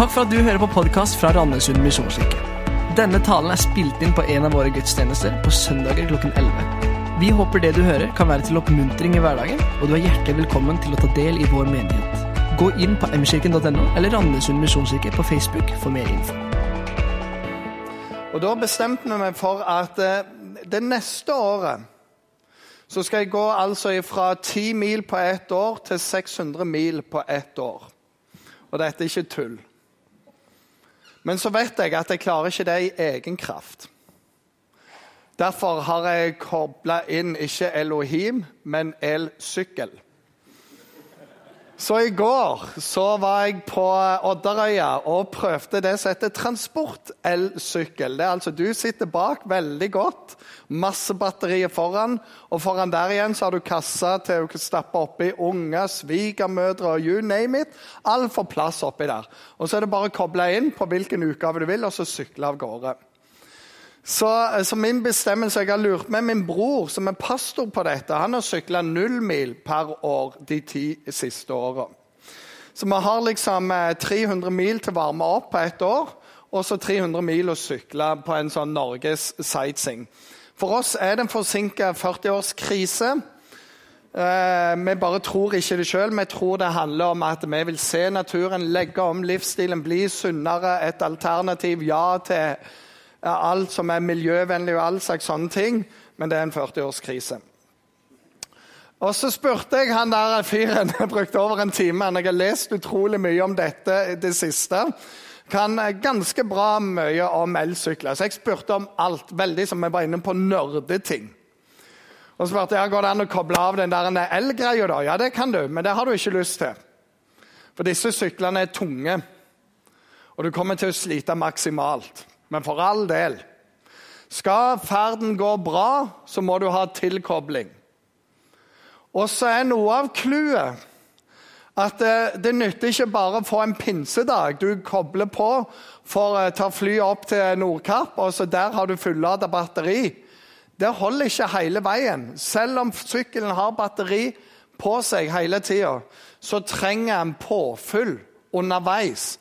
Takk for at du hører på podkast fra Randesund misjonskirke. Denne talen er spilt inn på en av våre gudstjenester på søndager klokken 11. Vi håper det du hører, kan være til oppmuntring i hverdagen, og du er hjertelig velkommen til å ta del i vår menighet. Gå inn på mkirken.no eller Randesund misjonskirke på Facebook for mer info. Og Da bestemte vi meg for at eh, det neste året så skal jeg gå altså fra 10 mil på ett år til 600 mil på ett år. Og dette er ikke tull. Men så vet jeg at jeg klarer ikke det i egen kraft. Derfor har jeg kobla inn ikke Elohim, men elsykkel. Så i går så var jeg på Odderøya og prøvde det som heter transport-elsykkel. Det er altså Du sitter bak veldig godt, masse batterier foran, og foran der igjen så har du kassa til å stappe oppi unger, svigermødre og you name it. Alt får plass oppi der. Og så er det bare å koble inn på hvilken utgave du vil, og så sykle av gårde. Så, så, min bestemmelse, Jeg har lurt med min bror, som er pastor på dette. Han har sykla null mil per år de ti siste åra. Så vi har liksom 300 eh, mil til å varme opp på ett år, og så 300 mil å sykle på en sånn Norges sightseeing. For oss er det en forsinka 40-årskrise. Eh, vi bare tror ikke det sjøl. Vi tror det handler om at vi vil se naturen, legge om livsstilen, bli sunnere. Et alternativ ja til alt som er miljøvennlig og all slags sånne ting, men det er en 40-årskrise. Og Så spurte jeg han der fyren Jeg brukte over en time. Jeg har lest utrolig mye om dette i det siste. Kan ganske bra mye om elsykler. Så jeg spurte om alt. Veldig som jeg var inne på nerdeting. Og så spurte jeg går det an å koble av den der elgreia. da? Ja, det kan du, men det har du ikke lyst til. For disse syklene er tunge, og du kommer til å slite maksimalt. Men for all del Skal ferden gå bra, så må du ha tilkobling. Og så er noe av clouet at det, det, nytter ikke bare å få en pinsedag. Du kobler på for å ta flyet opp til Nordkapp, og så der har du fullada batteri. Det holder ikke hele veien. Selv om sykkelen har batteri på seg hele tida, så trenger en påfyll underveis.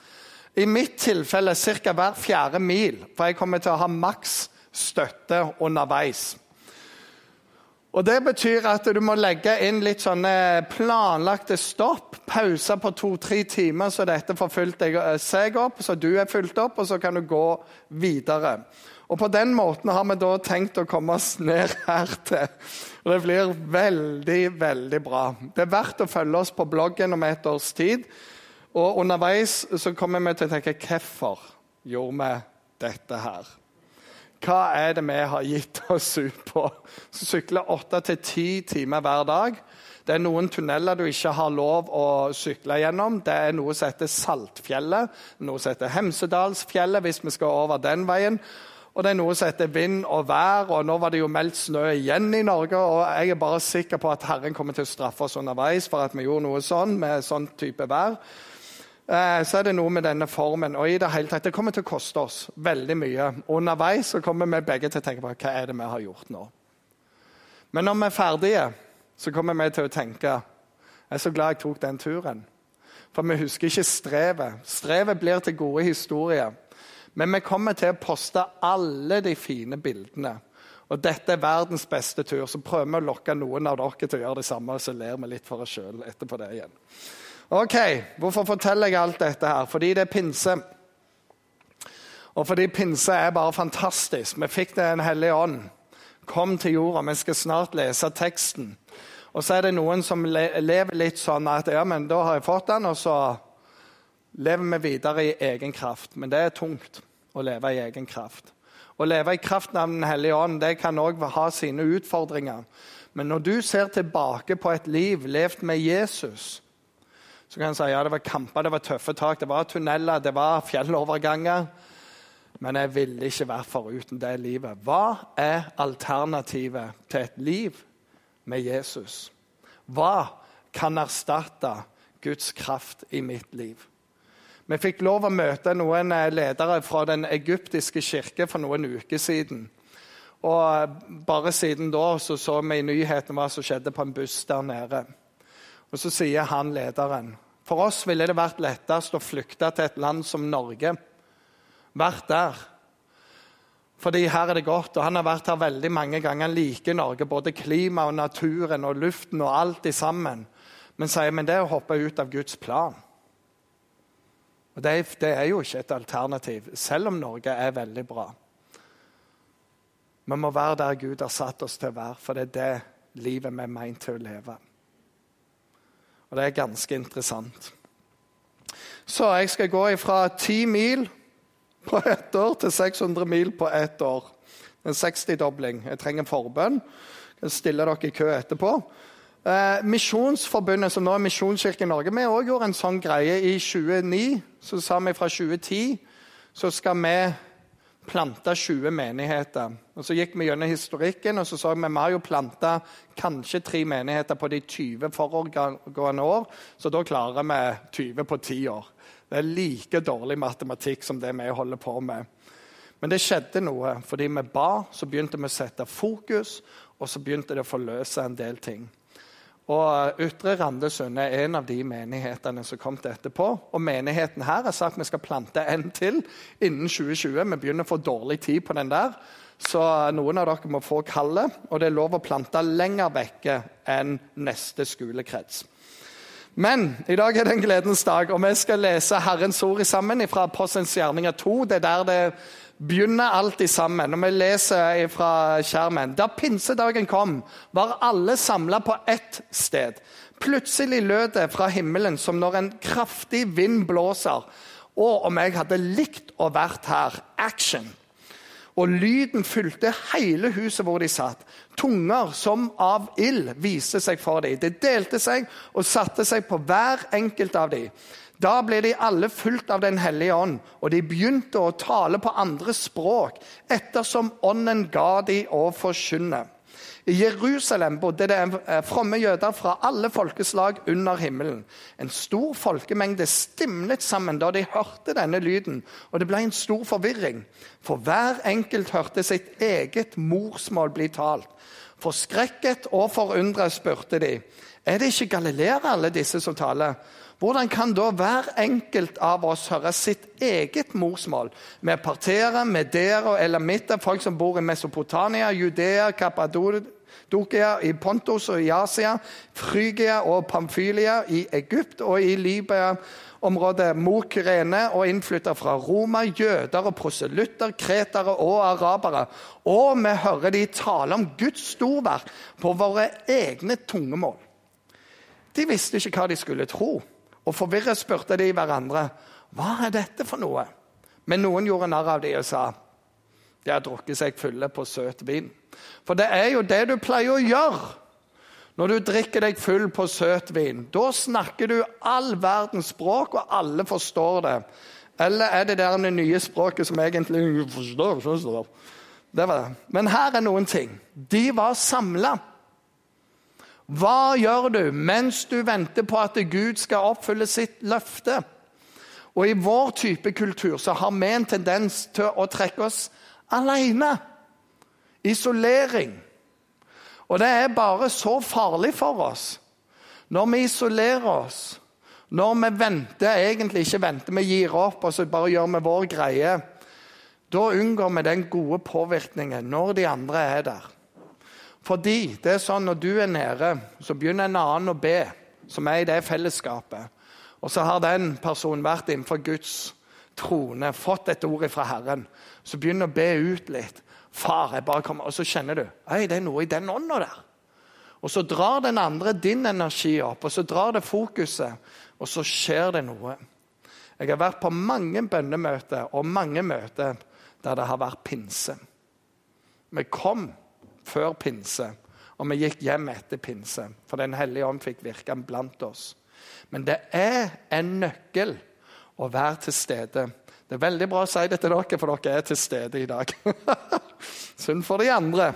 I mitt tilfelle ca. hver fjerde mil, for jeg kommer til å ha maks støtte underveis. Og Det betyr at du må legge inn litt sånne planlagte stopp. Pauser på to-tre timer, så dette får fylt eh, seg opp, så du er fylt opp, og så kan du gå videre. Og På den måten har vi da tenkt å komme oss ned her til. Og Det blir veldig, veldig bra. Det er verdt å følge oss på bloggen om et års tid. Og underveis så kommer vi til å tenke hvorfor gjorde vi dette her? Hva er det vi har gitt oss ut på? Sykle åtte til ti timer hver dag. Det er noen tunneler du ikke har lov å sykle gjennom. Det er noe som heter Saltfjellet, noe som heter Hemsedalsfjellet, hvis vi skal over den veien. Og det er noe som heter vind og vær, og nå var det jo meldt snø igjen i Norge. Og jeg er bare sikker på at Herren kommer til å straffe oss underveis for at vi gjorde noe sånn med sånn type vær. Eh, så er det noe med denne formen. Og i Det hele tatt, det kommer til å koste oss veldig mye. Underveis så kommer vi begge til å tenke på hva er det vi har gjort nå. Men når vi er ferdige, så kommer vi til å tenke jeg er så glad jeg tok den turen. For vi husker ikke strevet. Strevet blir til gode historier. Men vi kommer til å poste alle de fine bildene. Og dette er verdens beste tur, så prøver vi å lokke noen av dere til å gjøre det samme. og Så ler vi litt for oss sjøl etterpå det igjen. Ok, Hvorfor forteller jeg alt dette her? Fordi det er pinse. Og fordi pinse er bare fantastisk. Vi fikk det Den hellige ånd. Kom til jorda. Vi skal snart lese teksten. Og så er det noen som lever litt sånn at ja, men da har jeg fått den, og så lever vi videre i egen kraft. Men det er tungt å leve i egen kraft. Å leve i kraften av Den hellige ånd det kan òg ha sine utfordringer. Men når du ser tilbake på et liv levd med Jesus, så kan en si ja, det var kamper, det var tøffe tak, det var tunneler, det var fjelloverganger. Men jeg ville ikke være foruten det livet. Hva er alternativet til et liv med Jesus? Hva kan erstatte Guds kraft i mitt liv? Vi fikk lov å møte noen eh, ledere fra den egyptiske kirke for noen uker siden. Og Bare siden da så, så vi i nyhetene hva som skjedde på en buss der nede. Og så sier han lederen For oss ville det vært lettest å flykte til et land som Norge. Vært der. Fordi her er det godt, og han har vært her veldig mange ganger. Han liker Norge, både klima og naturen og luften og alt i sammen. Men sier men det er å hoppe ut av Guds plan. Og det, det er jo ikke et alternativ, selv om Norge er veldig bra. Vi må være der Gud har satt oss til å være, for det er det livet vi er meint til å leve. Og det er ganske interessant. Så jeg skal gå fra ti mil på ett år til 600 mil på ett år. En 60-dobling. Jeg trenger forbønn. Jeg stiller dere i kø etterpå. Eh, Misjonsforbundet, som nå er Misjonskirken Norge, vi òg gjorde en sånn greie i 2009. Så sa vi fra 2010 så skal vi planta 20 menigheter. Og Så gikk vi gjennom historikken og så så vi vi har jo planta kanskje tre menigheter på de 20 foregående år. Så da klarer vi 20 på 10 år. Det er like dårlig matematikk som det vi holder på med. Men det skjedde noe. Fordi vi ba, så begynte vi å sette fokus, og så begynte det å forløse en del ting. Og Ytre Randesund er en av de menighetene som kom til etterpå. Og menigheten her har sagt vi skal plante en til innen 2020. Vi begynner å få dårlig tid på den der. Så noen av dere må få kallet. Og det er lov å plante lenger vekke enn neste skolekrets. Men i dag er det en gledens dag, og vi skal lese Herrens ord sammen fra Apostelens gjerninger 2. Det er der det begynner alltid sammen. Når vi leser fra skjermen Da pinsedagen kom, var alle samla på ett sted. Plutselig lød det fra himmelen som når en kraftig vind blåser. Og om jeg hadde likt å vært her action! Og lyden fylte hele huset hvor de satt. Tunger som av ild viste seg for dem. Det delte seg og satte seg på hver enkelt av dem. Da ble de alle fulgt av Den hellige ånd, og de begynte å tale på andre språk ettersom ånden ga de å forkynne. I Jerusalem bodde det eh, fromme jøder fra alle folkeslag under himmelen. En stor folkemengde stimlet sammen da de hørte denne lyden, og det ble en stor forvirring. For hver enkelt hørte sitt eget morsmål bli talt. Forskrekket og forundret spurte de, er det ikke galileere alle disse som taler? Hvordan kan da hver enkelt av oss høre sitt eget morsmål? Med partere, med dere og elamitter, folk som bor i Mesopotamia, Judea, Kappadokia, i Pontos og i Asia, Frygia og Pamfylia, i Egypt og i Libya området Mokyrene og innflytter fra Roma, jøder og proselytter, kretere og arabere. Og vi hører de tale om Guds storverk på våre egne tungemål. De visste ikke hva de skulle tro. Og forvirret spurte de hverandre hva er dette for noe. Men noen gjorde narr av dem og sa de har drukket seg fulle på søt vin. For det er jo det du pleier å gjøre når du drikker deg full på søt vin. Da snakker du all verdens språk, og alle forstår det. Eller er det der det nye språket som egentlig forstår? forstår. Det var det. Men her er noen ting. De var samla. Hva gjør du mens du venter på at Gud skal oppfylle sitt løfte? Og I vår type kultur så har vi en tendens til å trekke oss alene. Isolering. Og det er bare så farlig for oss når vi isolerer oss. Når vi venter, egentlig ikke venter, vi gir opp og så bare gjør vi vår greie. Da unngår vi den gode påvirkningen når de andre er der. Fordi det er sånn når du er nede, så begynner en annen å be, som er i det fellesskapet. Og så har den personen vært innenfor Guds trone, fått et ord fra Herren. Så begynner å be ut litt. Far, jeg bare kommer, Og så kjenner du Hei, det er noe i den ånda der. Og så drar den andre din energi opp, og så drar det fokuset, og så skjer det noe. Jeg har vært på mange bønnemøter og mange møter der det har vært pinse. Vi kom før pinse, og vi gikk hjem etter pinse. For Den hellige ånd fikk virke blant oss. Men det er en nøkkel å være til stede. Det er veldig bra å si det til dere, for dere er til stede i dag. Synd for de andre.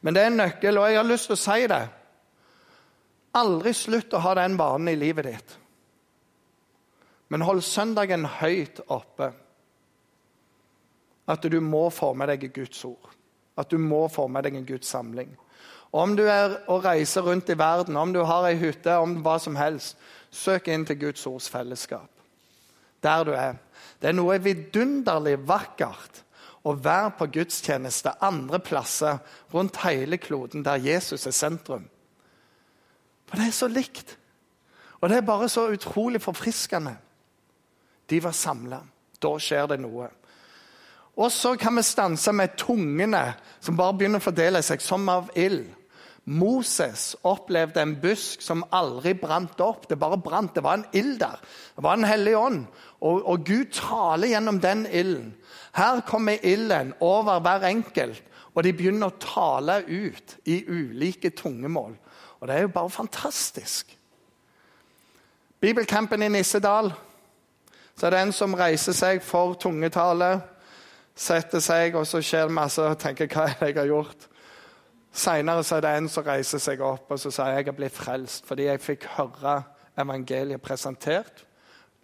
Men det er en nøkkel, og jeg har lyst til å si det. Aldri slutt å ha den vanen i livet ditt. Men hold søndagen høyt oppe. At du må få med deg Guds ord. At du må få med deg en Guds samling. Om du er og reiser rundt i verden, om du har ei hytte, om hva som helst, søk inn til Guds ords fellesskap. Der du er. Det er noe vidunderlig vakkert å være på gudstjeneste andre plasser rundt hele kloden der Jesus er sentrum. For det er så likt. Og det er bare så utrolig forfriskende. De var samla. Da skjer det noe. Og så kan vi stanse med tungene som bare begynner å fordele seg som av ild. Moses opplevde en busk som aldri brant opp. Det bare brant. Det var en ild der. Det var en hellig ånd. Og, og Gud taler gjennom den ilden. Her kommer ilden over hver enkelt, og de begynner å tale ut i ulike tungemål. Og det er jo bare fantastisk. Bibelcampen i Nissedal så er det en som reiser seg for tungetale, setter seg, og så skjer det masse og tenker hva er det jeg har gjort. Seinere er det en som reiser seg opp og så sier jeg er blitt frelst fordi jeg fikk høre evangeliet presentert.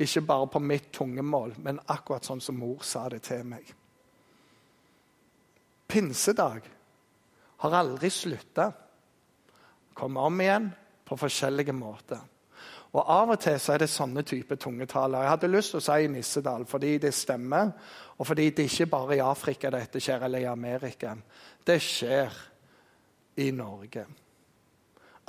Ikke bare på mitt tungemål, men akkurat sånn som mor sa det til meg. Pinsedag har aldri slutta. Kommer om igjen på forskjellige måter. Og Av og til så er det sånne type tungetaler. Jeg hadde lyst til å si Nissedal fordi det stemmer, og fordi det ikke bare i Afrika dette skjer, eller i Amerika. Det skjer i Norge.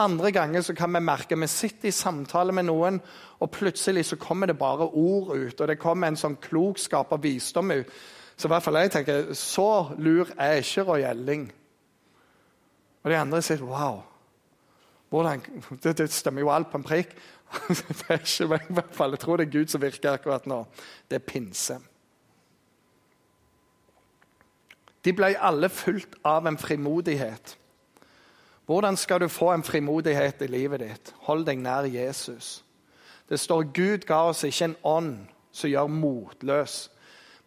Andre ganger så kan vi merke vi sitter i samtale med noen, og plutselig så kommer det bare ord ut. Og det kommer en sånn klokskap og visdom ut. Så i hvert fall jeg tenker, så lur er ikke Roy Elling. Og de andre sier wow. Hvordan, det stemmer jo alt på en prikk. det er ikke meg, i hvert fall. Jeg tror det er Gud som virker akkurat nå. Det er pinse. De ble alle fulgt av en frimodighet. Hvordan skal du få en frimodighet i livet ditt? Hold deg nær Jesus. Det står Gud ga oss ikke en ånd som gjør motløs,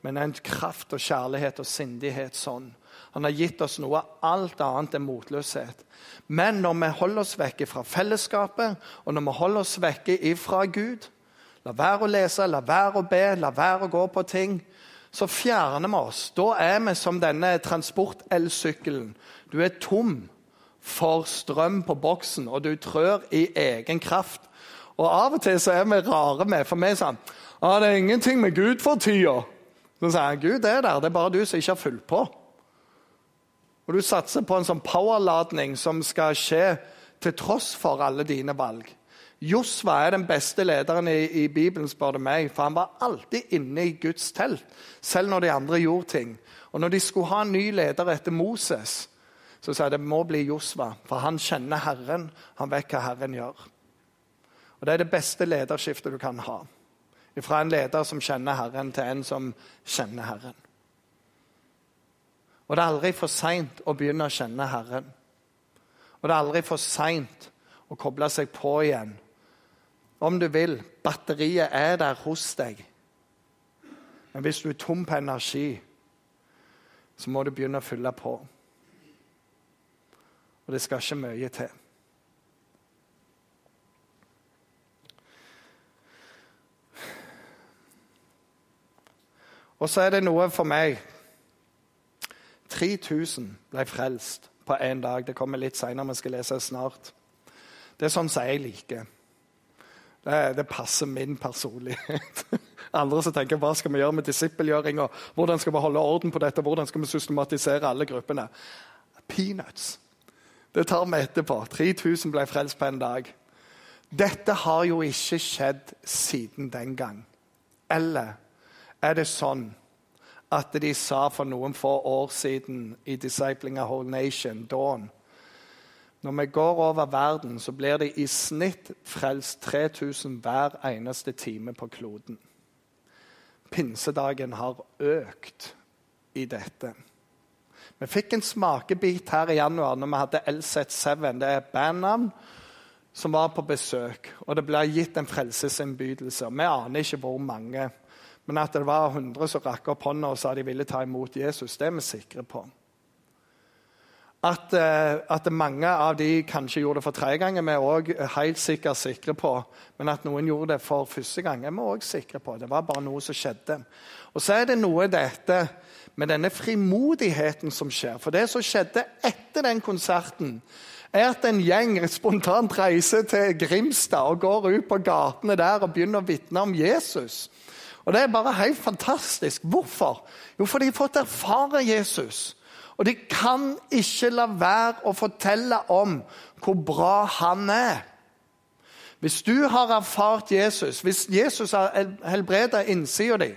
men en kraft og kjærlighet og sindighet sånn. Han har gitt oss noe alt annet enn motløshet. Men når vi holder oss vekke fra fellesskapet, og når vi holder oss vekke ifra Gud, la være å lese, la være å be, la være å gå på ting, så fjerner vi oss. Da er vi som denne transport-elsykkelen. Du er tom for strøm på boksen, og du trør i egen kraft. Og Av og til så er vi rare med, for vi er sånn ah, 'Det er ingenting med Gud for tida.' Så sier han, 'Gud er der, det er bare du som ikke har fulgt på.' Og du satser på en sånn powerladning som skal skje til tross for alle dine valg. Josva er den beste lederen i, i, Bibelen, spør du meg. For han var alltid inne i Guds telt, selv når de andre gjorde ting. Og når de skulle ha en ny leder etter Moses, så sa jeg det må bli Josva. For han kjenner Herren. Han vet hva Herren gjør. Og Det er det beste lederskiftet du kan ha. Fra en leder som kjenner Herren, til en som kjenner Herren. Og det er aldri for seint å begynne å kjenne Herren. Og det er aldri for seint å koble seg på igjen. Om du vil. Batteriet er der hos deg. Men hvis du er tom på energi, så må du begynne å fylle på. Og det skal ikke mye til. Og så er det noe for meg 3000 ble frelst på én dag. Det kommer litt seinere, vi skal lese snart. Det er sånn som jeg liker. Det, det passer min personlighet. Andre som tenker hva skal vi gjøre med disippelgjøring, og hvordan skal vi holde orden på dette, hvordan skal vi systematisere alle gruppene. Peanuts. Det tar vi etterpå. 3000 ble frelst på en dag. Dette har jo ikke skjedd siden den gang. Eller er det sånn at de sa for noen få år siden i Discipling a Whole Nation, Dawn Når vi går over verden, så blir det i snitt frelst 3000 hver eneste time på kloden. Pinsedagen har økt i dette. Vi fikk en smakebit her i januar når vi hadde LZ7. Det er et bandnavn som var på besøk. Og det ble gitt en frelsesinnbydelse. Vi aner ikke hvor mange. Men at det var 100 som rakk opp hånda og sa de ville ta imot Jesus, det er vi sikre på. At, eh, at mange av de kanskje gjorde det for tredje gang, er vi òg helt sikkert sikre på. Men at noen gjorde det for første gang, er vi òg sikre på. Det var bare noe som skjedde. Og så er det noe dette med denne frimodigheten som skjer. For det som skjedde etter den konserten, er at en gjeng spontant reiser til Grimstad og går ut på gatene der og begynner å vitne om Jesus. Og Det er bare helt fantastisk. Hvorfor? Jo, for de har fått erfare Jesus. Og de kan ikke la være å fortelle om hvor bra han er. Hvis du har erfart Jesus, hvis Jesus har helbredet innsida di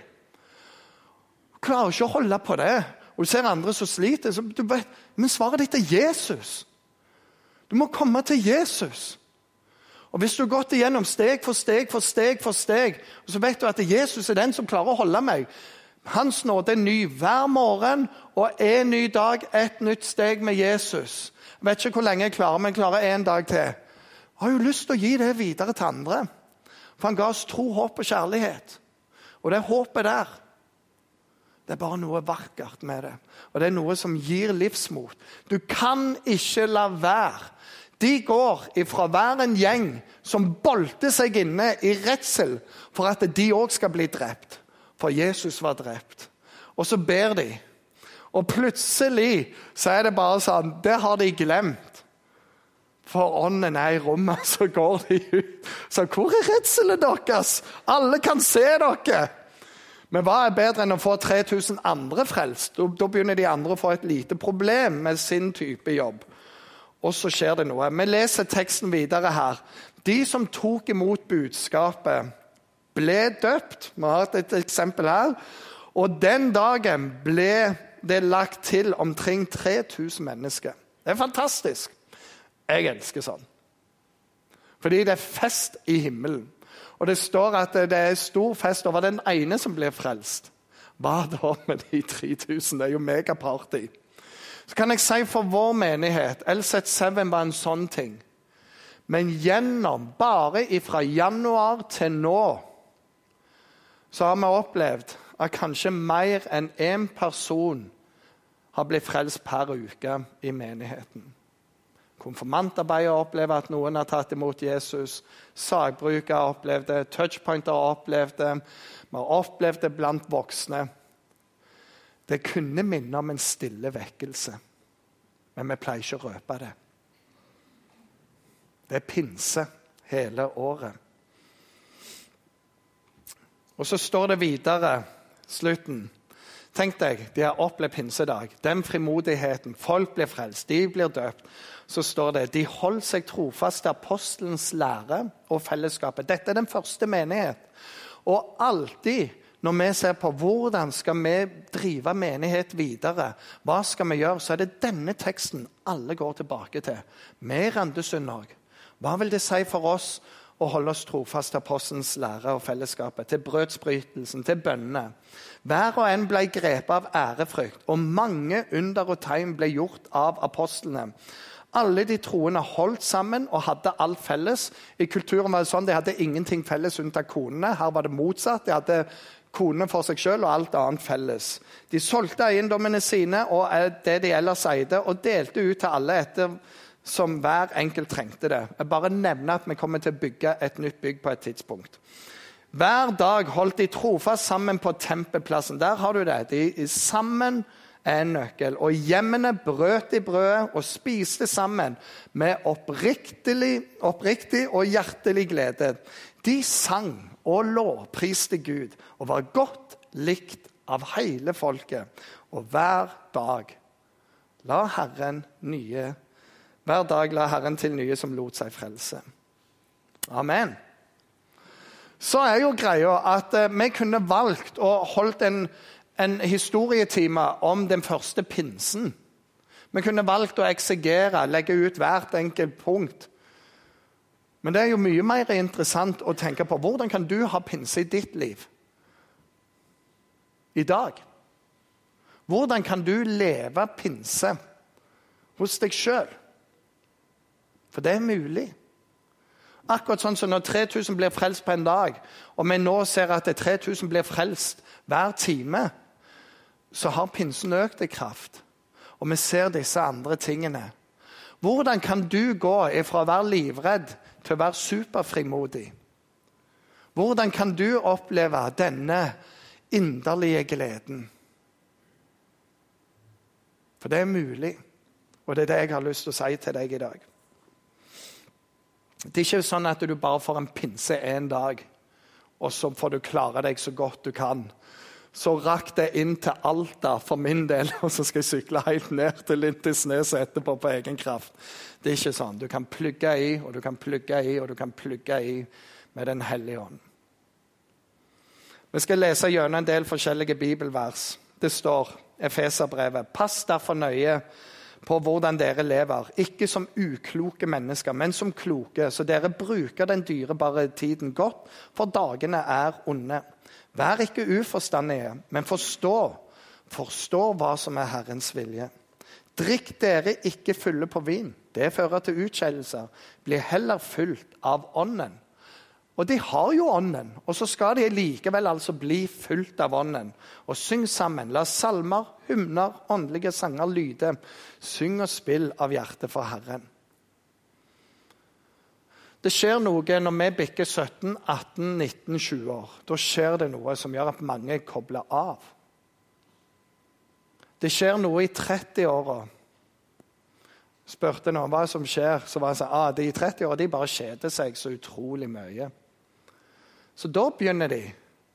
Klarer ikke å holde på det. Og du ser andre som sliter. Så du vet, men svaret ditt er Jesus. Du må komme til Jesus. Og Hvis du har gått igjennom steg for steg for steg, for steg, og så vet du at Jesus er den som klarer å holde meg Hans nåde er ny hver morgen og en ny dag, et nytt steg med Jesus. Jeg vet ikke hvor lenge jeg klarer, men jeg klarer en dag til. Jeg har jo lyst til å gi det videre til andre. For han ga oss tro, håp og kjærlighet. Og det håpet der det er bare noe vakkert med det. Og det er noe som gir livsmot. Du kan ikke la være. De går ifra å være en gjeng som bolter seg inne i redsel for at de òg skal bli drept. For Jesus var drept. Og så ber de. Og plutselig så er det bare sånn Det har de glemt. For ånden er i rommet, så går de ut. Så hvor er redselen deres? Alle kan se dere! Men hva er bedre enn å få 3000 andre frelst? Da begynner de andre å få et lite problem med sin type jobb. Og så skjer det noe. Vi leser teksten videre her. De som tok imot budskapet, ble døpt. Vi har et eksempel her. Og den dagen ble det lagt til omkring 3000 mennesker. Det er fantastisk. Jeg elsker sånn. Fordi det er fest i himmelen. Og det står at det er stor fest over den ene som blir frelst. Hva da med de 3000? Det er jo megaparty. Så kan jeg si for vår menighet LZ7 var en sånn ting. Men gjennom, bare fra januar til nå, så har vi opplevd at kanskje mer enn én person har blitt frelst per uke i menigheten. Konfirmantarbeidere opplever at noen har tatt imot Jesus. Sagbrukere har opplevd det. Touchpointer har opplevd det. Vi har opplevd det blant voksne. Det kunne minne om en stille vekkelse, men vi pleier ikke å røpe det. Det er pinse hele året. Og så står det videre, slutten Tenk deg, de har opplevd pinsedag. Den frimodigheten. Folk blir frelst, de blir døpt så står det de holdt seg trofast til apostelens lære og fellesskapet. Dette er den første menighet. Og alltid når vi ser på hvordan skal vi drive menighet videre, hva skal vi gjøre, så er det denne teksten alle går tilbake til. Med Randesund òg. Hva vil det si for oss å holde oss trofast til apostelens lære og fellesskapet, til brødsbrytelsen, til bønnene? Hver og en ble grepet av ærefrykt, og mange under og tegn ble gjort av apostlene. Alle de troende holdt sammen og hadde alt felles. I kulturen var det sånn, De hadde ingenting felles unntatt konene. Her var det motsatt. De hadde konene for seg sjøl og alt annet felles. De solgte eiendommene sine og det de ellers eide, og delte ut til alle etter som hver enkelt trengte det. Jeg bare nevner at vi kommer til å bygge et nytt bygg på et tidspunkt. Hver dag holdt de trofast sammen på tempelplassen. Der har du det. De sammen er en nøkkel. Og hjemmene brøt de brødet og spiste sammen med oppriktig, oppriktig og hjertelig glede. De sang og lovpriste Gud og var godt likt av hele folket. Og hver dag la Herren nye Hver dag la Herren til nye som lot seg frelse. Amen. Så er jo greia at eh, vi kunne valgt å holdt en en historietime om den første pinsen. Vi kunne valgt å eksegere, legge ut hvert enkelt punkt. Men det er jo mye mer interessant å tenke på hvordan kan du ha pinse i ditt liv i dag? Hvordan kan du leve pinse hos deg sjøl? For det er mulig. Akkurat sånn som når 3000 blir frelst på en dag, og vi nå ser at 3000 blir frelst hver time, så har pinsen økt i kraft. Og vi ser disse andre tingene. Hvordan kan du gå fra å være livredd til å være superfrimodig? Hvordan kan du oppleve denne inderlige gleden? For det er mulig, og det er det jeg har lyst til å si til deg i dag. Det er ikke sånn at du bare får en pinse en dag, og så får du klare deg så godt du kan. Så rakk det inn til Alta for min del, og så skal jeg sykle helt ned til Lindesnes etterpå på egen kraft. Det er ikke sånn. Du kan plugge i, og du kan plugge i, og du kan plugge i med Den hellige ånd. Vi skal lese gjennom en del forskjellige bibelvers. Det står Efeserbrevet. Pass derfor nøye på hvordan dere lever, ikke som ukloke mennesker, men som kloke, så dere bruker den dyrebare tiden godt, for dagene er onde. Vær ikke uforstandige, men forstå, forstå hva som er Herrens vilje. Drikk dere ikke fulle på vin. Det fører til utskeielser. Bli heller fulgt av Ånden. Og de har jo Ånden, og så skal de likevel altså bli fulgt av Ånden. Og syng sammen. La salmer, hymner, åndelige sanger lyde. Syng og spill av hjertet for Herren. Det skjer noe når vi bikker 17, 18, 19, 20 år. Da skjer det noe som gjør at mange kobler av. Det skjer noe i 30-åra. Spurte noen hva som skjer, så var han sånn ah, de i 30-åra bare kjeder seg så utrolig mye. Så da begynner de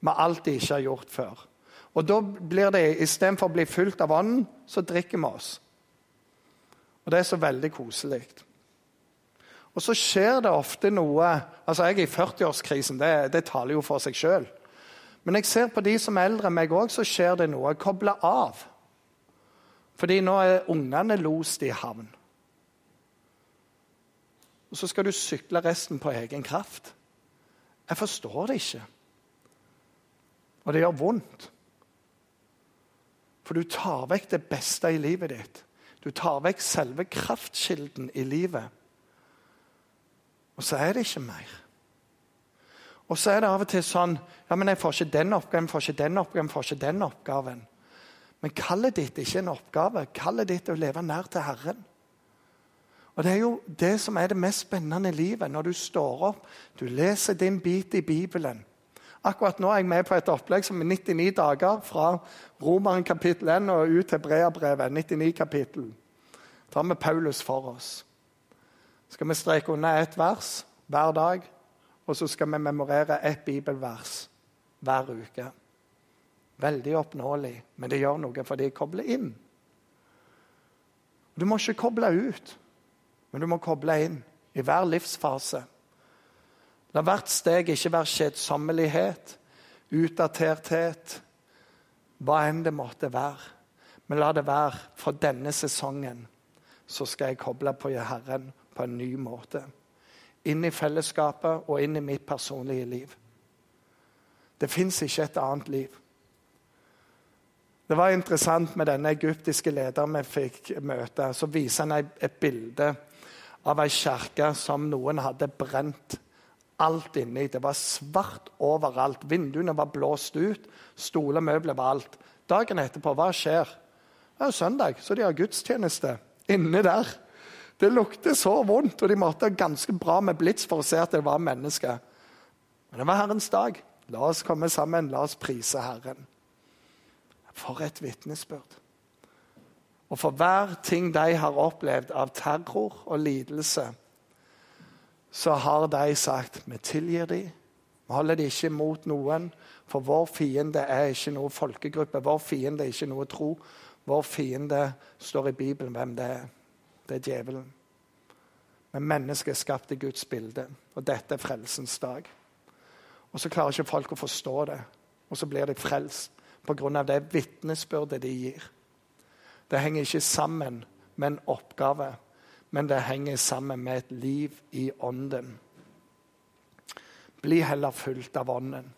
med alt de ikke har gjort før. Og da blir det, Istedenfor å bli fylt av ånden, så drikker vi oss. Og det er så veldig koselig. Og så skjer det ofte noe altså Jeg er i 40-årskrisen, det, det, taler jo for seg sjøl. Men jeg ser på de som er eldre enn meg òg, så skjer det noe. Koble av. Fordi nå er ungene lost i havn. Og så skal du sykle resten på egen kraft. Jeg forstår det ikke. Og det gjør vondt. For du tar vekk det beste i livet ditt. Du tar vekk selve kraftkilden i livet. Og så er det ikke mer. Og så er det av og til sånn ja, men 'Jeg får ikke den oppgaven, får ikke den oppgaven, får ikke den oppgaven.' Men kallet ditt er ikke en oppgave. Kallet ditt er å leve nær til Herren. Og Det er jo det som er det mest spennende i livet. Når du står opp, du leser din bit i Bibelen. Akkurat nå er jeg med på et opplegg som er 99 dager fra Romeren kapittel 1 og ut til Breabrevet. 99 kapittel. tar vi Paulus for oss. Skal vi streke unna ett vers hver dag, og så skal vi memorere ett bibelvers hver uke. Veldig oppnåelig, men det gjør noe fordi jeg kobler inn. Du må ikke koble ut. Men du må koble inn i hver livsfase. La hvert steg ikke være kjedsommelighet, utdaterthet, hva enn det måtte være. Men la det være for denne sesongen så skal jeg koble på Herren på en ny måte. Inn i fellesskapet og inn i mitt personlige liv. Det fins ikke et annet liv. Det var interessant med denne egyptiske lederen vi fikk møte. Så viser han et bilde av ei kirke som noen hadde brent alt inni. Det var svart overalt. Vinduene var blåst ut. Stoler, møbler var alt. Dagen etterpå, hva skjer? Det er søndag, så de har gudstjeneste inne der. Det lukter så vondt, og de måtte ganske bra med blits for å se at det var mennesker. Men det var Herrens dag. La oss komme sammen, la oss prise Herren. For et vitnesbyrd. Og for hver ting de har opplevd av terror og lidelse, så har de sagt vi tilgir dem. Vi holder dem ikke mot noen, for vår fiende er ikke noe folkegruppe. Vår fiende er ikke noe tro. Vår fiende står i Bibelen hvem det er. Det er djevelen. Men mennesket er skapt i Guds bilde, og dette er frelsens dag. Og så klarer ikke folk å forstå det, og så blir de frelst pga. det vitnesbyrdet de gir. Det henger ikke sammen med en oppgave, men det henger sammen med et liv i ånden. Bli heller fulgt av ånden.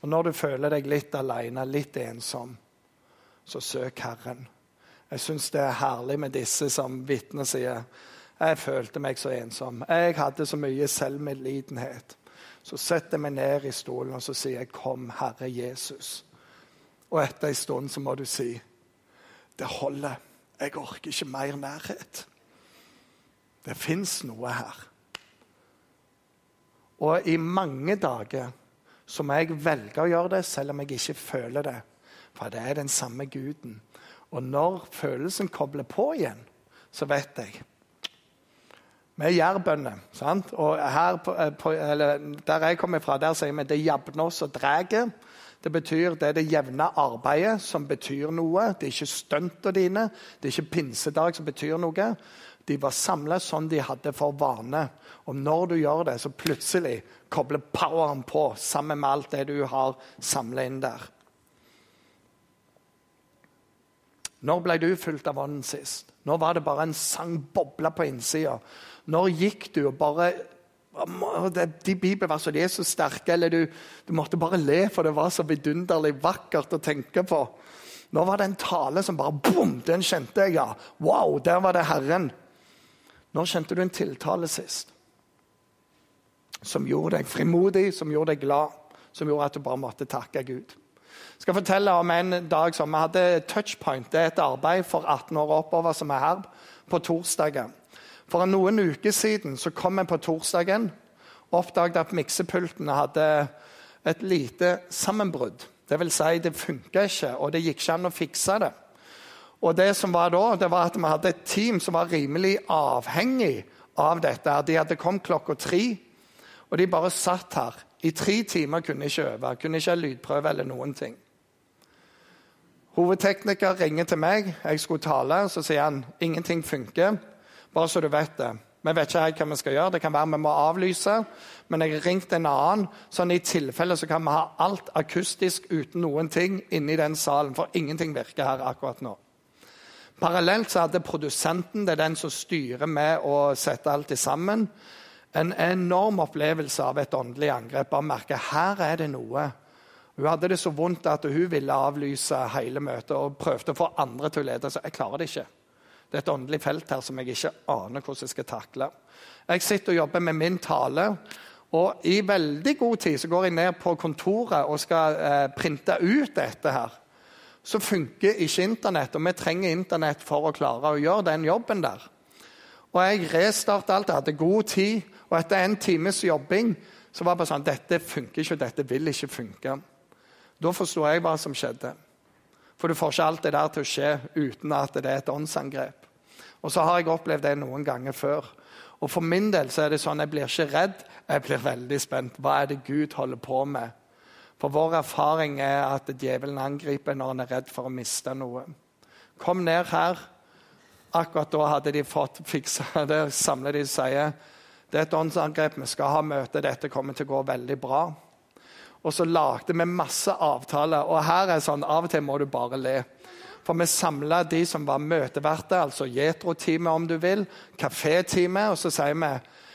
Og Når du føler deg litt alene, litt ensom, så søk Herren. Jeg syns det er herlig med disse som vitner sier jeg følte meg så ensom. Jeg hadde så mye selvmedlidenhet. Så setter jeg meg ned i stolen og så sier jeg, 'Kom, Herre Jesus'. Og etter en stund så må du si det holder. Jeg orker ikke mer nærhet. Det fins noe her. Og i mange dager så må jeg velge å gjøre det, selv om jeg ikke føler det. For det er den samme guden. Og når følelsen kobler på igjen, så vet jeg Vi er jærbønder. sant? Og her på, eh, på, eller, Der jeg kommer fra, der sier vi det jevner oss og drar. Det betyr det er det jevne arbeidet som betyr noe. Det er ikke stuntene dine, det er ikke pinsedag som betyr noe. De var samla sånn de hadde for vane. Og når du gjør det, så plutselig kobler poweren på sammen med alt det du har samla inn der. Når ble du fylt av Ånden sist? Når var det bare en sang bobla på innsida? Når gikk du og bare De bibelversene er så sterke, eller du, du, måtte bare le, for det var så vidunderlig vakkert å tenke på. Nå var det en tale som bare bom, Den kjente jeg, ja. Wow, der var det Herren. Når kjente du en tiltale sist? Som gjorde deg frimodig, som gjorde deg glad, som gjorde at du bare måtte takke Gud. Jeg skal fortelle om en dag som vi hadde Touchpoint. Det er et arbeid for 18 år oppover som er her på torsdagen. For noen uker siden så kom jeg på torsdagen og oppdaget at miksepultene hadde et lite sammenbrudd. Det vil si, det funka ikke, og det gikk ikke an å fikse det. Og det som var da, det var at Vi hadde et team som var rimelig avhengig av dette. De hadde kommet klokka tre, og de bare satt her. I tre timer kunne jeg ikke øve, kunne ikke ha lydprøve eller noen ting. Hovedtekniker ringer til meg. Jeg skulle tale. Så sier han ingenting funker. Bare så du vet det. Vi vet ikke hva vi skal gjøre. Det kan være vi må avlyse. Men jeg har ringt en annen, sånn i tilfelle så kan vi ha alt akustisk uten noen ting inni den salen. For ingenting virker her akkurat nå. Parallelt så hadde produsenten, det er den som styrer med å sette alt sammen, en enorm opplevelse av et åndelig angrep. Bare merke her er det noe hun hadde det så vondt at hun ville avlyse hele møtet og prøvde å få andre til å lede. Så jeg klarer det ikke. Det er et åndelig felt her som jeg ikke aner hvordan jeg skal takle. Jeg sitter og jobber med min tale, og i veldig god tid så går jeg ned på kontoret og skal eh, printe ut dette her. Så funker ikke Internett, og vi trenger Internett for å klare å gjøre den jobben der. Og jeg restarta alt, jeg hadde god tid, og etter en times jobbing så var det bare sånn Dette funker ikke, og dette vil ikke funke. Da forsto jeg hva som skjedde. For du får ikke alt det der til å skje uten at det er et åndsangrep. Og så har jeg opplevd det noen ganger før. Og For min del så er det sånn, jeg blir ikke redd, jeg blir veldig spent. Hva er det Gud holder på med? For vår erfaring er at djevelen angriper når han er redd for å miste noe. Kom ned her. Akkurat da hadde de fått fiksa det. Samler de sier det er et åndsangrep, vi skal ha møte, dette kommer til å gå veldig bra. Og så lagde vi masse avtaler. Og her er sånn, Av og til må du bare le. For vi samla de som var møteverter, altså Jetro-teamet om du vil, kaféteamet, og så sier vi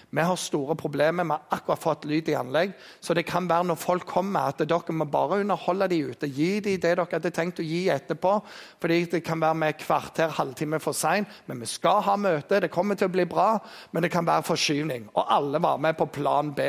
vi har store problemer. Vi har akkurat fått lyd i anlegg. Så det kan være når folk kommer, at dere må bare underholde de ute. Gi de det dere hadde tenkt å gi etterpå. fordi det kan være med kvarter, halvtime for seint. Men vi skal ha møte. Det kommer til å bli bra, men det kan være forskyvning. Og alle var med på plan B.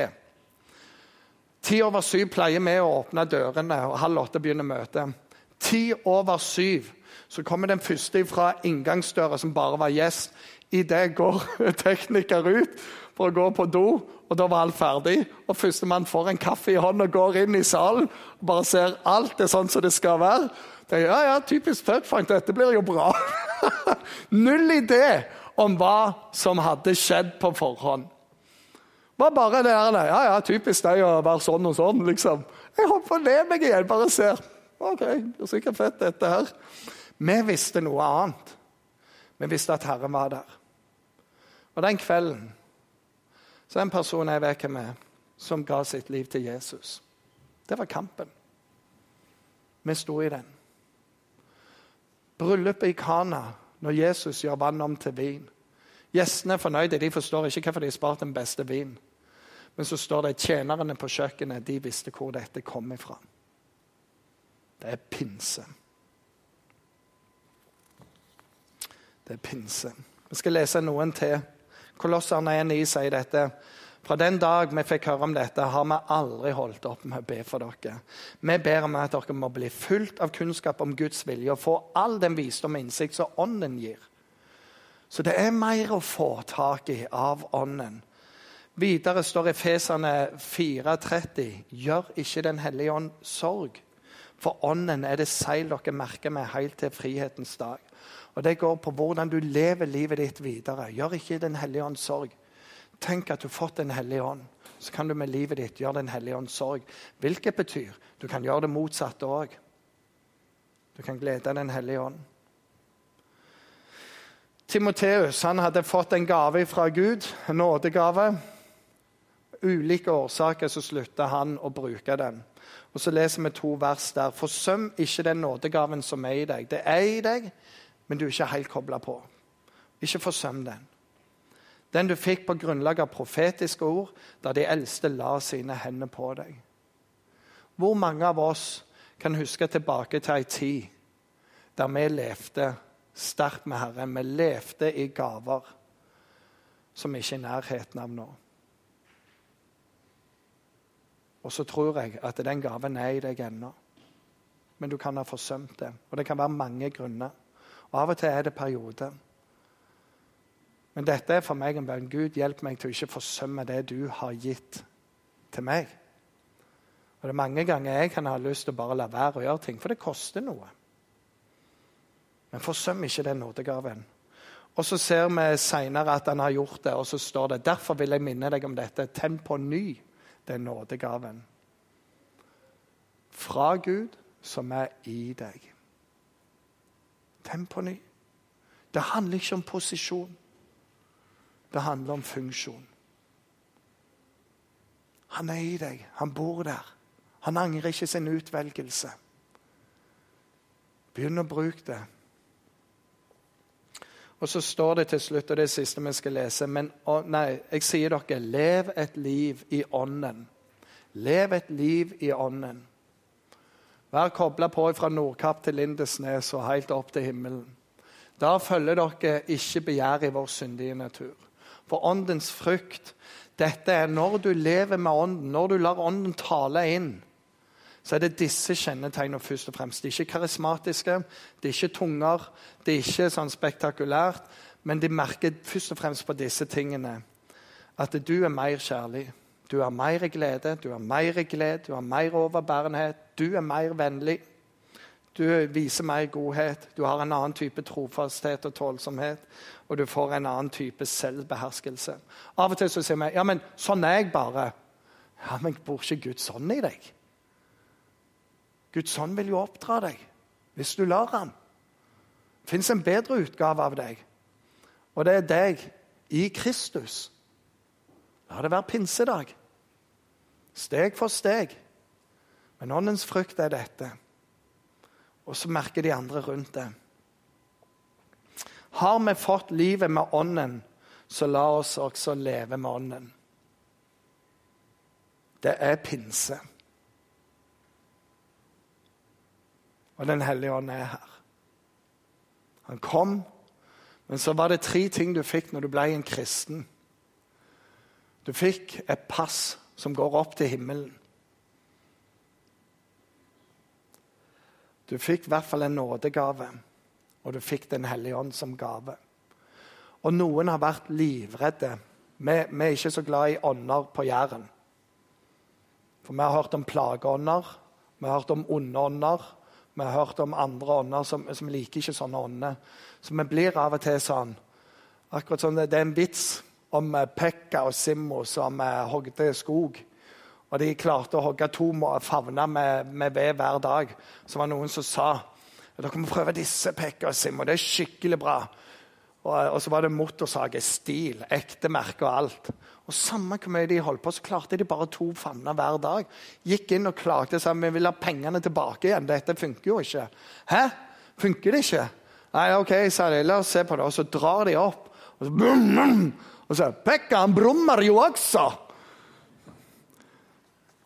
Ti over syv pleier vi å åpne dørene, og halv åtte begynner møtet. Ti over syv så kommer den første fra inngangsdøra, som bare var gjest. Idet går tekniker ut for å gå på do, og da var alt ferdig. Og Førstemann får en kaffe i hånden og går inn i salen og bare ser alt er sånn som det skal være. Det ja, ja, typisk Fudfunk, dette blir jo bra. Null idé om hva som hadde skjedd på forhånd var bare det der Ja, ja, typisk deg å være sånn og sånn, liksom. Jeg hopper å le meg igjen, bare ser. OK, det er sikkert fett, dette her. Vi visste noe annet. Vi visste at Herren var der. Og den kvelden så en person jeg vet hvem er, som ga sitt liv til Jesus. Det var kampen. Vi sto i den. Bryllupet i Kana, når Jesus gjør vann om til vin. Gjestene er fornøyde. De forstår ikke hvorfor de har spart den beste vinen. Men så står det tjenerne på kjøkkenet de visste hvor dette kom ifra. Det er pinse. Det er pinse. Vi skal lese noen til. Kolosserne 1,9 sier dette. Fra den dag vi fikk høre om dette, har vi aldri holdt opp med å be for dere. Vi ber om at dere må bli fullt av kunnskap om Guds vilje og få all den visdom og innsikt som Ånden gir. Så det er mer å få tak i av Ånden. Videre står Efeserne 4,30.: Gjør ikke Den hellige ånd sorg, for ånden er det seil dere merker med helt til frihetens dag. Og Det går på hvordan du lever livet ditt videre. Gjør ikke Den hellige ånd sorg. Tenk at du har fått Den hellige ånd. Så kan du med livet ditt gjøre Den hellige ånds sorg. Hvilket betyr du kan gjøre det motsatte òg. Du kan glede Den hellige ånd. Timoteus hadde fått en gave fra Gud, en nådegave. Ulike årsaker så slutta han å bruke den. Og Så leser vi to vers der. Forsøm ikke den nådegaven som er i deg. Det er i deg, men du er ikke helt kobla på. Ikke forsøm den. Den du fikk på grunnlag av profetiske ord, da de eldste la sine hender på deg. Hvor mange av oss kan huske tilbake til ei tid der vi levde sterkt med Herren? Vi levde i gaver som ikke er i nærheten av nå. Og så tror jeg at den gaven er i deg ennå. Men du kan ha forsømt det. Og det kan være mange grunner. Og Av og til er det perioder. Men dette er for meg en bønn. Gud, hjelp meg til å ikke forsømme det du har gitt til meg. Og Det er mange ganger jeg kan ha lyst til å bare la være å gjøre ting, for det koster noe. Men forsøm ikke den nådegaven. Og Så ser vi seinere at han har gjort det, og så står det derfor vil jeg minne deg om dette. Tenn på ny den nådegaven fra Gud som er i deg. Tenn på ny. Det handler ikke om posisjon. Det handler om funksjon. Han er i deg. Han bor der. Han angrer ikke sin utvelgelse. Begynn å bruke det. Og så står det til slutt, og det er det siste vi skal lese Men å, nei, jeg sier dere, lev et liv i ånden. Lev et liv i ånden. Vær kobla på fra Nordkapp til Lindesnes og helt opp til himmelen. Da følger dere ikke begjæret i vår syndige natur. For åndens frukt, dette er når du lever med ånden, når du lar ånden tale inn, så er det disse kjennetegnene først og fremst. De er ikke karismatiske, de er ikke tunger, de er ikke sånn spektakulært, men de merker først og fremst på disse tingene. At du er mer kjærlig, du har mer glede, du har mer glede, du har mer overbærenhet, du er mer vennlig. Du viser mer godhet, du har en annen type trofasthet og tålsomhet. Og du får en annen type selvbeherskelse. Av og til så sier vi ja, men sånn er jeg bare. Ja, Men bor ikke Gud sånn i deg? Guds ånd vil jo oppdra deg hvis du lar ham. Det fins en bedre utgave av deg, og det er deg i Kristus. La det være pinsedag. Steg for steg. Men åndens frukt er dette. Og så merker de andre rundt det. Har vi fått livet med ånden, så la oss også leve med ånden. Det er pinse. Og Den hellige ånd er her. Han kom, men så var det tre ting du fikk når du ble en kristen. Du fikk et pass som går opp til himmelen. Du fikk i hvert fall en nådegave, og du fikk Den hellige ånd som gave. Og noen har vært livredde. Vi, vi er ikke så glad i ånder på Jæren. For vi har hørt om plageånder, vi har hørt om onde ånder, vi har hørt om andre ånder som, som liker ikke sånne ånder. Så vi blir av og til sånn Akkurat som det, det er en vits om eh, Pekka og Simmo som eh, hogde skog. Og de klarte å hogge to favner med, med ved hver dag. Så var det noen som sa dere må prøve disse Pekka og Simmo. Det er skikkelig bra. Og, eh, og så var det motorsage, stil, ekte merke og alt. Og Samme hvor mye de holdt på, så klarte de bare to favner hver dag. Gikk inn og klagde sa vi vil ha pengene tilbake igjen. Dette funker jo ikke. Hæ? Funker det ikke? Nei, ok, sa de. La oss se på det. Og så drar de opp. Og så, bum, brum, og så Pekka, han brummer jo også!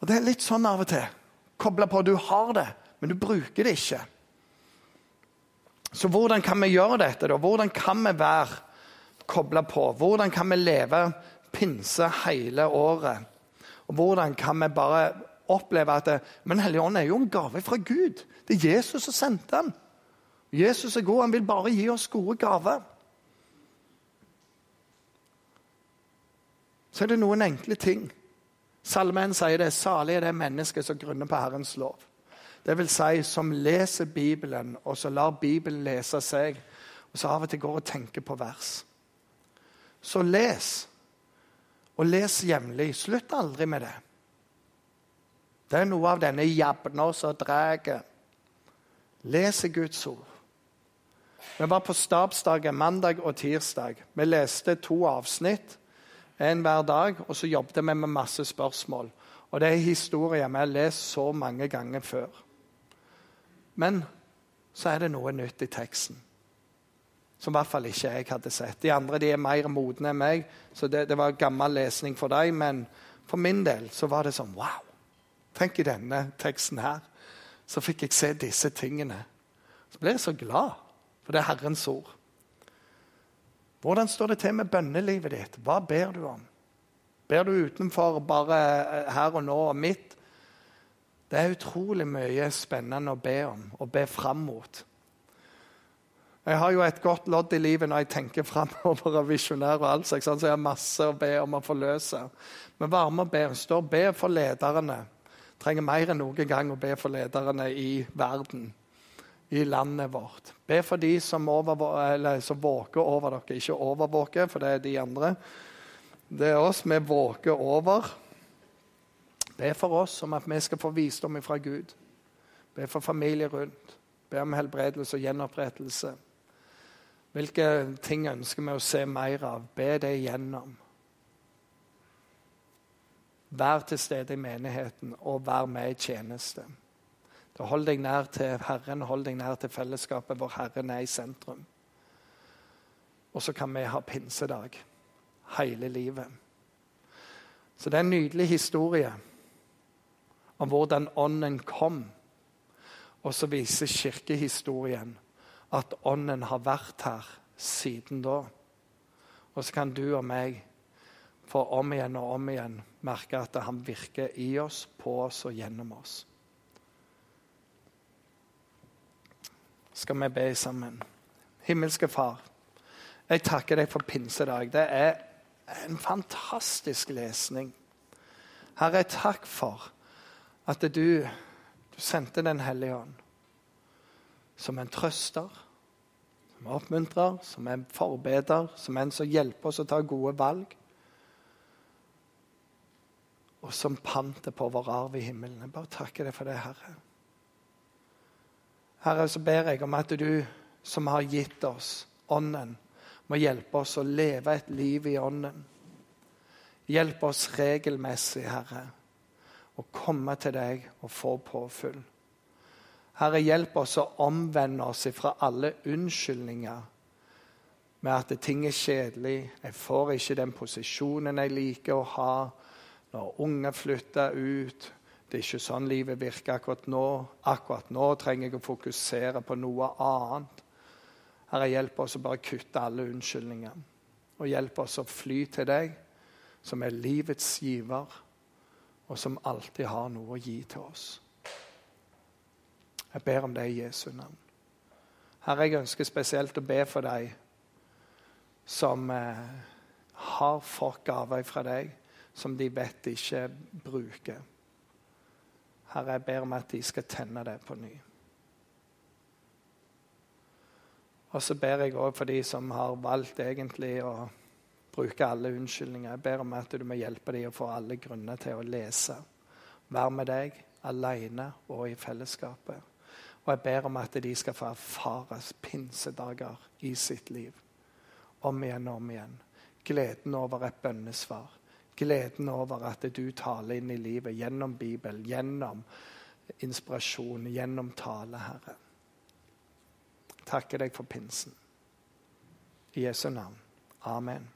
Og Det er litt sånn av og til. Kobla på. Du har det, men du bruker det ikke. Så hvordan kan vi gjøre dette? da? Hvordan kan vi være kobla på? Hvordan kan vi leve pinse hele året. Og Hvordan kan vi bare oppleve at det, Men Helligånd er jo en gave fra Gud. Det er Jesus som sendte den. Jesus er god, han vil bare gi oss gode gaver. Så er det noen enkle ting. Salmen sier det salig er det mennesket som grunner på Herrens lov. Det vil si som leser Bibelen, og så lar Bibelen lese seg, og så av og til går og tenker på vers. Så les. Og les jevnlig. Slutt aldri med det. Det er noe av denne jabna som drar. Les Guds ord. Vi var på stabsdagen mandag og tirsdag. Vi leste to avsnitt, en hver dag, og så jobbet vi med masse spørsmål. Og det er historier vi har lest så mange ganger før. Men så er det noe nytt i teksten. Som i hvert fall ikke jeg hadde sett. De andre de er mer modne enn meg, så det, det var gammel lesning for dem. Men for min del så var det sånn Wow! Tenk i denne teksten her. Så fikk jeg se disse tingene. Så ble jeg så glad, for det er Herrens ord. Hvordan står det til med bønnelivet ditt? Hva ber du om? Ber du utenfor bare eh, her og nå og midt? Det er utrolig mye spennende å be om og be fram mot. Jeg har jo et godt lodd i livet når jeg tenker framover og visjonær, og alt, så jeg har masse å be om å forløse. Men være med og be. Stå og be for lederne. Trenger mer enn noen gang å be for lederne i verden, i landet vårt. Be for de som, som våker over dere. Ikke overvåker, for det er de andre. Det er oss vi våker over. Be for oss om at vi skal få visdom fra Gud. Be for familie rundt. Be om helbredelse og gjenopprettelse. Hvilke ting ønsker vi å se mer av? Be det igjennom. Vær til stede i menigheten og vær med i tjeneste. Hold deg nær til Herren, hold deg nær til fellesskapet hvor Herren er i sentrum. Og så kan vi ha pinsedag hele livet. Så det er en nydelig historie om hvordan Ånden kom. Og så viser kirkehistorien at Ånden har vært her siden da. Og så kan du og meg få om igjen og om igjen merke at han virker i oss, på oss og gjennom oss. Skal vi be sammen? Himmelske Far, jeg takker deg for pinsedag. Det er en fantastisk lesning. Herre, takk for at du, du sendte Den hellige ånd som en trøster, som oppmuntrer, som en forbeder, som en som hjelper oss å ta gode valg. Og som pantet på vår arv i himmelen. Jeg bare takker deg for det, Herre. Herre, så ber jeg om at du som har gitt oss Ånden, må hjelpe oss å leve et liv i Ånden. Hjelp oss regelmessig, Herre, å komme til deg og få påfyll. Herre, hjelp oss å omvende oss fra alle unnskyldninger med at ting er kjedelig, jeg får ikke den posisjonen jeg liker å ha, når unge flytter ut Det er ikke sånn livet virker akkurat nå. Akkurat nå trenger jeg å fokusere på noe annet. Herre, hjelp oss å bare kutte alle unnskyldninger. Og hjelp oss å fly til deg, som er livets giver, og som alltid har noe å gi til oss. Jeg ber om det i Jesu navn. Herre, jeg ønsker spesielt å be for deg som eh, har fått gaver fra deg som de vet de ikke bruker. Herre, jeg ber om at de skal tenne det på ny. Og så ber jeg òg for de som har valgt egentlig å bruke alle unnskyldninger. Jeg ber om at du må hjelpe dem å få alle grunner til å lese. Være med deg alene og i fellesskapet. Og jeg ber om at de skal få erfare pinsedager i sitt liv. Om igjen og om igjen. Gleden over et bønnesvar. Gleden over at du taler inn i livet gjennom Bibelen, gjennom inspirasjon, gjennom tale, Herre takker deg for pinsen. I Jesu navn. Amen.